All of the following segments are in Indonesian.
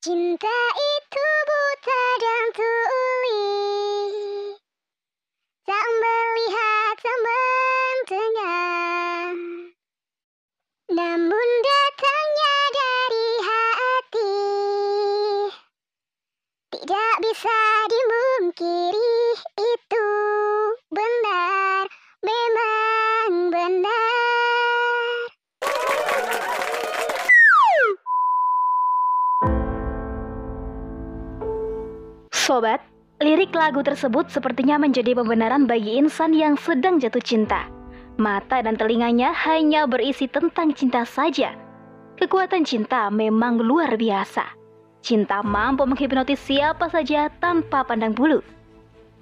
Cinta itu buta dan tuli. Tak melihat zaman tengah Namun datangnya dari hati. Tidak bisa dimungkiri Sobat, lirik lagu tersebut sepertinya menjadi pembenaran bagi insan yang sedang jatuh cinta. Mata dan telinganya hanya berisi tentang cinta saja. Kekuatan cinta memang luar biasa. Cinta mampu menghipnotis siapa saja tanpa pandang bulu.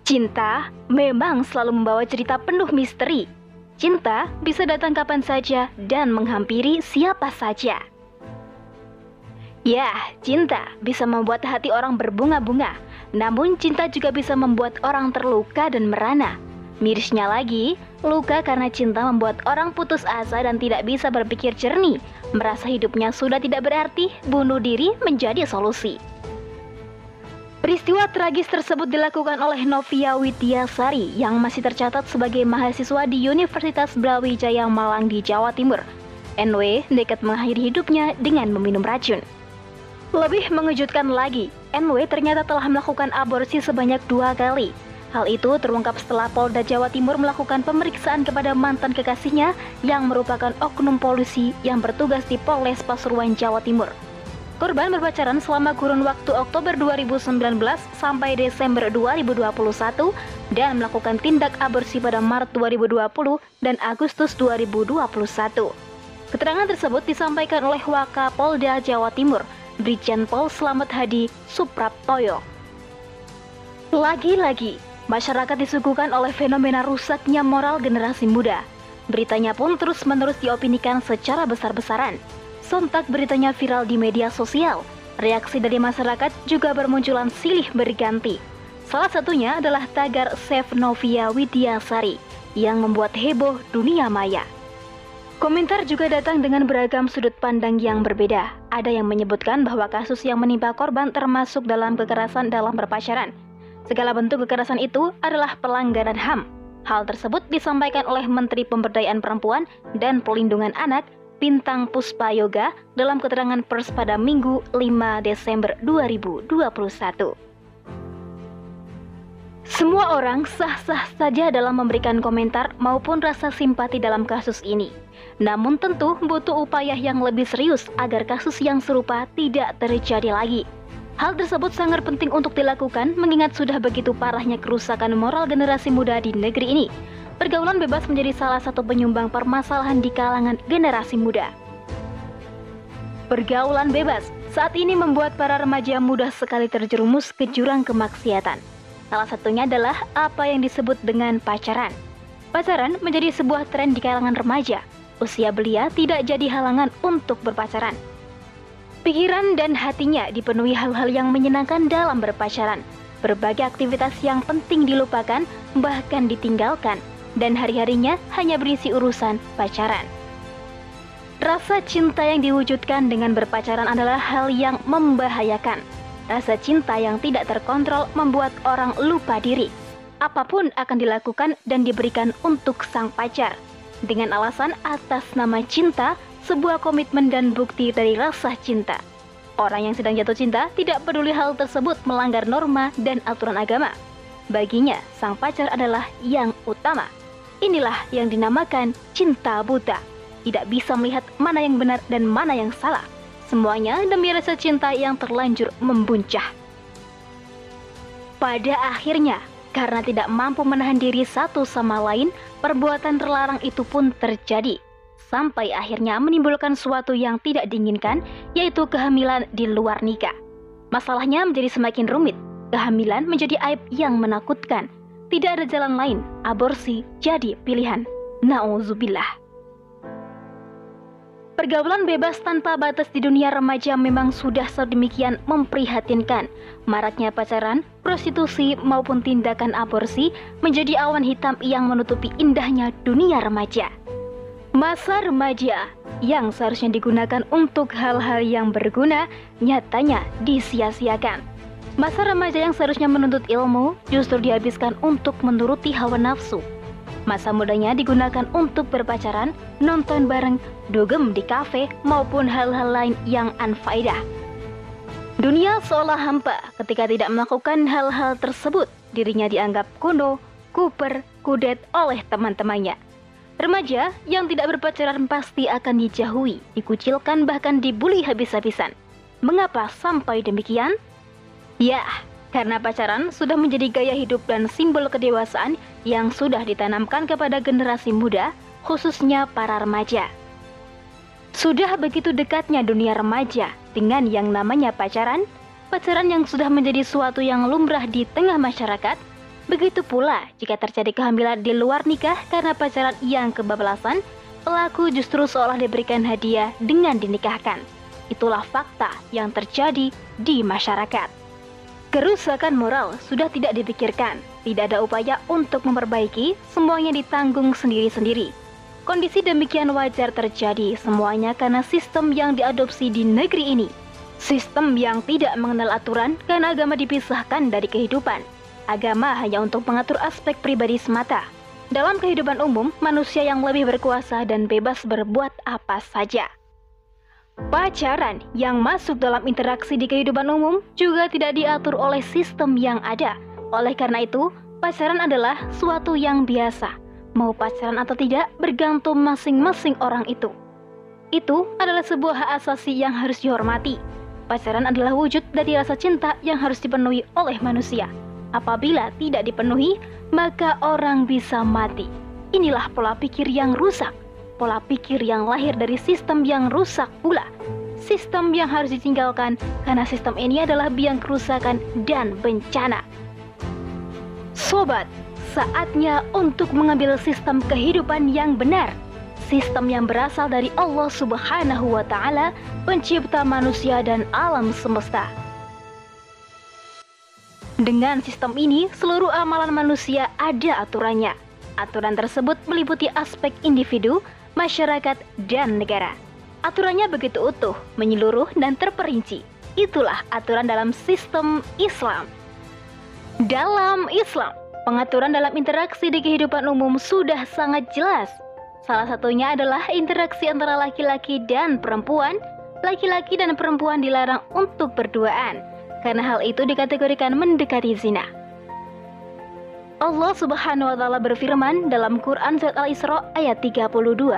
Cinta memang selalu membawa cerita penuh misteri. Cinta bisa datang kapan saja dan menghampiri siapa saja. Ya, cinta bisa membuat hati orang berbunga-bunga, namun cinta juga bisa membuat orang terluka dan merana. Mirisnya lagi, luka karena cinta membuat orang putus asa dan tidak bisa berpikir jernih, merasa hidupnya sudah tidak berarti, bunuh diri menjadi solusi. Peristiwa tragis tersebut dilakukan oleh Novia Widyasari yang masih tercatat sebagai mahasiswa di Universitas Brawijaya Malang di Jawa Timur. NW nekat mengakhiri hidupnya dengan meminum racun. Lebih mengejutkan lagi, NW ternyata telah melakukan aborsi sebanyak dua kali. Hal itu terungkap setelah Polda Jawa Timur melakukan pemeriksaan kepada mantan kekasihnya yang merupakan oknum polisi yang bertugas di Polres Pasuruan, Jawa Timur. Korban berpacaran selama kurun waktu Oktober 2019 sampai Desember 2021 dan melakukan tindak aborsi pada Maret 2020 dan Agustus 2021. Keterangan tersebut disampaikan oleh Wakapolda Jawa Timur, Brigjen Pol Slamet Hadi Supraptoyo. Lagi-lagi, masyarakat disuguhkan oleh fenomena rusaknya moral generasi muda. Beritanya pun terus-menerus diopinikan secara besar-besaran. Sontak beritanya viral di media sosial. Reaksi dari masyarakat juga bermunculan silih berganti. Salah satunya adalah tagar Save Novia Widyasari yang membuat heboh dunia maya. Komentar juga datang dengan beragam sudut pandang yang berbeda. Ada yang menyebutkan bahwa kasus yang menimpa korban termasuk dalam kekerasan dalam berpacaran. Segala bentuk kekerasan itu adalah pelanggaran HAM. Hal tersebut disampaikan oleh Menteri Pemberdayaan Perempuan dan Pelindungan Anak Bintang Puspa Yoga dalam keterangan pers pada Minggu 5 Desember 2021. Semua orang sah-sah saja dalam memberikan komentar maupun rasa simpati dalam kasus ini. Namun tentu butuh upaya yang lebih serius agar kasus yang serupa tidak terjadi lagi. Hal tersebut sangat penting untuk dilakukan mengingat sudah begitu parahnya kerusakan moral generasi muda di negeri ini. Pergaulan bebas menjadi salah satu penyumbang permasalahan di kalangan generasi muda. Pergaulan bebas saat ini membuat para remaja mudah sekali terjerumus ke jurang kemaksiatan. Salah satunya adalah apa yang disebut dengan pacaran. Pacaran menjadi sebuah tren di kalangan remaja. Usia belia tidak jadi halangan untuk berpacaran. Pikiran dan hatinya dipenuhi hal-hal yang menyenangkan dalam berpacaran. Berbagai aktivitas yang penting dilupakan, bahkan ditinggalkan, dan hari-harinya hanya berisi urusan pacaran. Rasa cinta yang diwujudkan dengan berpacaran adalah hal yang membahayakan. Rasa cinta yang tidak terkontrol membuat orang lupa diri. Apa pun akan dilakukan dan diberikan untuk sang pacar. Dengan alasan atas nama cinta, sebuah komitmen dan bukti dari rasa cinta. Orang yang sedang jatuh cinta tidak peduli hal tersebut melanggar norma dan aturan agama. Baginya, sang pacar adalah yang utama. Inilah yang dinamakan cinta buta. Tidak bisa melihat mana yang benar dan mana yang salah. Semuanya demi rasa cinta yang terlanjur membuncah. Pada akhirnya, karena tidak mampu menahan diri satu sama lain, perbuatan terlarang itu pun terjadi. Sampai akhirnya menimbulkan suatu yang tidak diinginkan, yaitu kehamilan di luar nikah. Masalahnya menjadi semakin rumit. Kehamilan menjadi aib yang menakutkan. Tidak ada jalan lain, aborsi jadi pilihan. Nauzubillah. Pergaulan bebas tanpa batas di dunia remaja memang sudah sedemikian memprihatinkan. Maraknya pacaran, prostitusi, maupun tindakan aborsi menjadi awan hitam yang menutupi indahnya dunia remaja. Masa remaja yang seharusnya digunakan untuk hal-hal yang berguna nyatanya disia-siakan. Masa remaja yang seharusnya menuntut ilmu justru dihabiskan untuk menuruti hawa nafsu. Masa mudanya digunakan untuk berpacaran, nonton bareng, dugem di kafe, maupun hal-hal lain yang anfaedah. Dunia seolah hampa ketika tidak melakukan hal-hal tersebut. Dirinya dianggap kuno, kuper, kudet oleh teman-temannya. Remaja yang tidak berpacaran pasti akan dijauhi, dikucilkan bahkan dibully habis-habisan. Mengapa sampai demikian? Ya, karena pacaran sudah menjadi gaya hidup dan simbol kedewasaan yang sudah ditanamkan kepada generasi muda, khususnya para remaja. Sudah begitu dekatnya dunia remaja dengan yang namanya pacaran, pacaran yang sudah menjadi suatu yang lumrah di tengah masyarakat, Begitu pula jika terjadi kehamilan di luar nikah karena pacaran yang kebablasan, pelaku justru seolah diberikan hadiah dengan dinikahkan. Itulah fakta yang terjadi di masyarakat. Kerusakan moral sudah tidak dipikirkan, tidak ada upaya untuk memperbaiki, semuanya ditanggung sendiri-sendiri. Kondisi demikian wajar terjadi semuanya karena sistem yang diadopsi di negeri ini. Sistem yang tidak mengenal aturan karena agama dipisahkan dari kehidupan Agama hanya untuk mengatur aspek pribadi semata. Dalam kehidupan umum, manusia yang lebih berkuasa dan bebas berbuat apa saja. Pacaran yang masuk dalam interaksi di kehidupan umum juga tidak diatur oleh sistem yang ada. Oleh karena itu, pacaran adalah suatu yang biasa. Mau pacaran atau tidak bergantung masing-masing orang itu. Itu adalah sebuah hak asasi yang harus dihormati. Pacaran adalah wujud dari rasa cinta yang harus dipenuhi oleh manusia. Apabila tidak dipenuhi, maka orang bisa mati. Inilah pola pikir yang rusak, pola pikir yang lahir dari sistem yang rusak pula. Sistem yang harus ditinggalkan karena sistem ini adalah biang kerusakan dan bencana. Sobat, saatnya untuk mengambil sistem kehidupan yang benar. Sistem yang berasal dari Allah Subhanahu wa taala, pencipta manusia dan alam semesta. Dengan sistem ini, seluruh amalan manusia ada aturannya. Aturan tersebut meliputi aspek individu, masyarakat, dan negara. Aturannya begitu utuh, menyeluruh, dan terperinci. Itulah aturan dalam sistem Islam. Dalam Islam, pengaturan dalam interaksi di kehidupan umum sudah sangat jelas. Salah satunya adalah interaksi antara laki-laki dan perempuan. Laki-laki dan perempuan dilarang untuk berduaan karena hal itu dikategorikan mendekati zina. Allah Subhanahu wa taala berfirman dalam Quran surat Al-Isra ayat 32.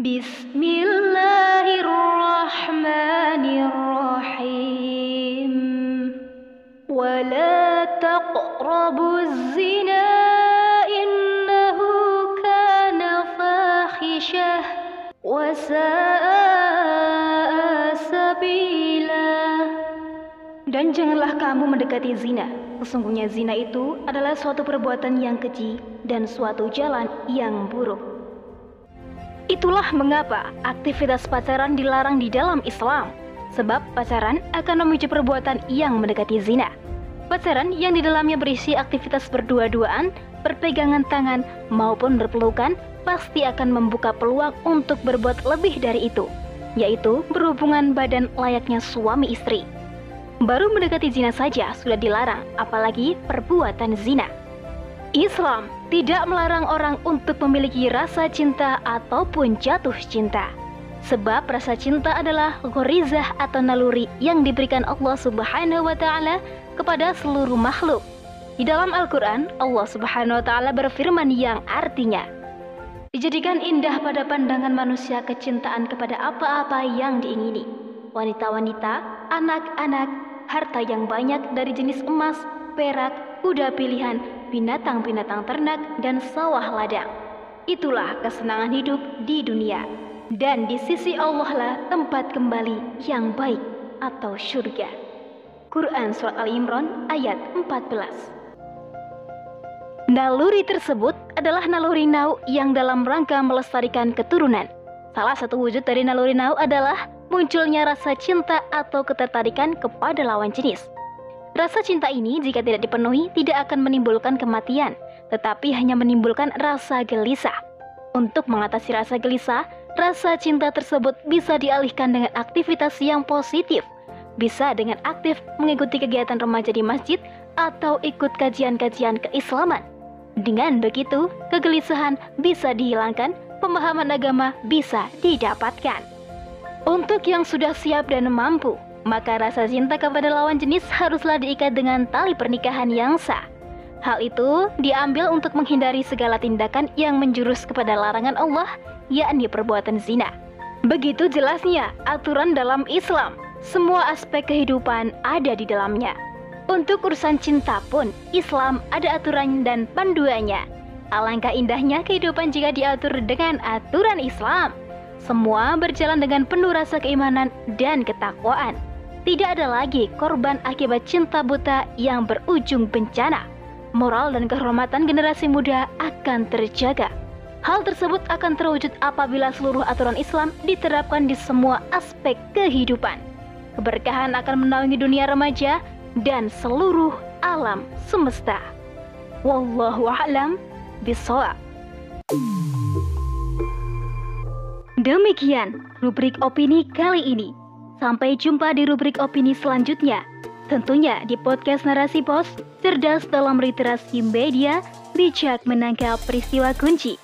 Bismillahirrahmanirrahim. Wala taqrabu zina innahu kana fakhishah wa sa'a dan janganlah kamu mendekati zina. Sesungguhnya zina itu adalah suatu perbuatan yang keji dan suatu jalan yang buruk. Itulah mengapa aktivitas pacaran dilarang di dalam Islam. Sebab pacaran akan memicu perbuatan yang mendekati zina. Pacaran yang di dalamnya berisi aktivitas berdua-duaan, berpegangan tangan, maupun berpelukan pasti akan membuka peluang untuk berbuat lebih dari itu, yaitu berhubungan badan layaknya suami istri. Baru mendekati zina saja sudah dilarang, apalagi perbuatan zina. Islam tidak melarang orang untuk memiliki rasa cinta ataupun jatuh cinta. Sebab rasa cinta adalah gorizah atau naluri yang diberikan Allah Subhanahu wa taala kepada seluruh makhluk. Di dalam Al-Qur'an, Allah Subhanahu wa taala berfirman yang artinya, Dijadikan indah pada pandangan manusia kecintaan kepada apa-apa yang diingini. Wanita-wanita, anak-anak, harta yang banyak dari jenis emas, perak, kuda pilihan, binatang-binatang ternak, dan sawah ladang. Itulah kesenangan hidup di dunia. Dan di sisi Allah lah tempat kembali yang baik atau surga. Quran Surat Al-Imran ayat 14 Naluri tersebut adalah naluri nau yang dalam rangka melestarikan keturunan. Salah satu wujud dari naluri nau adalah munculnya rasa cinta atau ketertarikan kepada lawan jenis. Rasa cinta ini jika tidak dipenuhi tidak akan menimbulkan kematian, tetapi hanya menimbulkan rasa gelisah. Untuk mengatasi rasa gelisah, rasa cinta tersebut bisa dialihkan dengan aktivitas yang positif. Bisa dengan aktif mengikuti kegiatan remaja di masjid atau ikut kajian-kajian keislaman. Dengan begitu, kegelisahan bisa dihilangkan, pemahaman agama bisa didapatkan. Untuk yang sudah siap dan mampu, maka rasa cinta kepada lawan jenis haruslah diikat dengan tali pernikahan yang sah. Hal itu diambil untuk menghindari segala tindakan yang menjurus kepada larangan Allah, yakni perbuatan zina. Begitu jelasnya aturan dalam Islam. Semua aspek kehidupan ada di dalamnya. Untuk urusan cinta pun, Islam ada aturan dan panduannya. Alangkah indahnya kehidupan jika diatur dengan aturan Islam. Semua berjalan dengan penuh rasa keimanan dan ketakwaan. Tidak ada lagi korban akibat cinta buta yang berujung bencana. Moral dan kehormatan generasi muda akan terjaga. Hal tersebut akan terwujud apabila seluruh aturan Islam diterapkan di semua aspek kehidupan. Keberkahan akan menaungi dunia remaja dan seluruh alam semesta. Wallahu a'lam bishawab. Demikian rubrik opini kali ini. Sampai jumpa di rubrik opini selanjutnya. Tentunya di podcast Narasi Pos, cerdas dalam literasi media, bijak menangkap peristiwa kunci.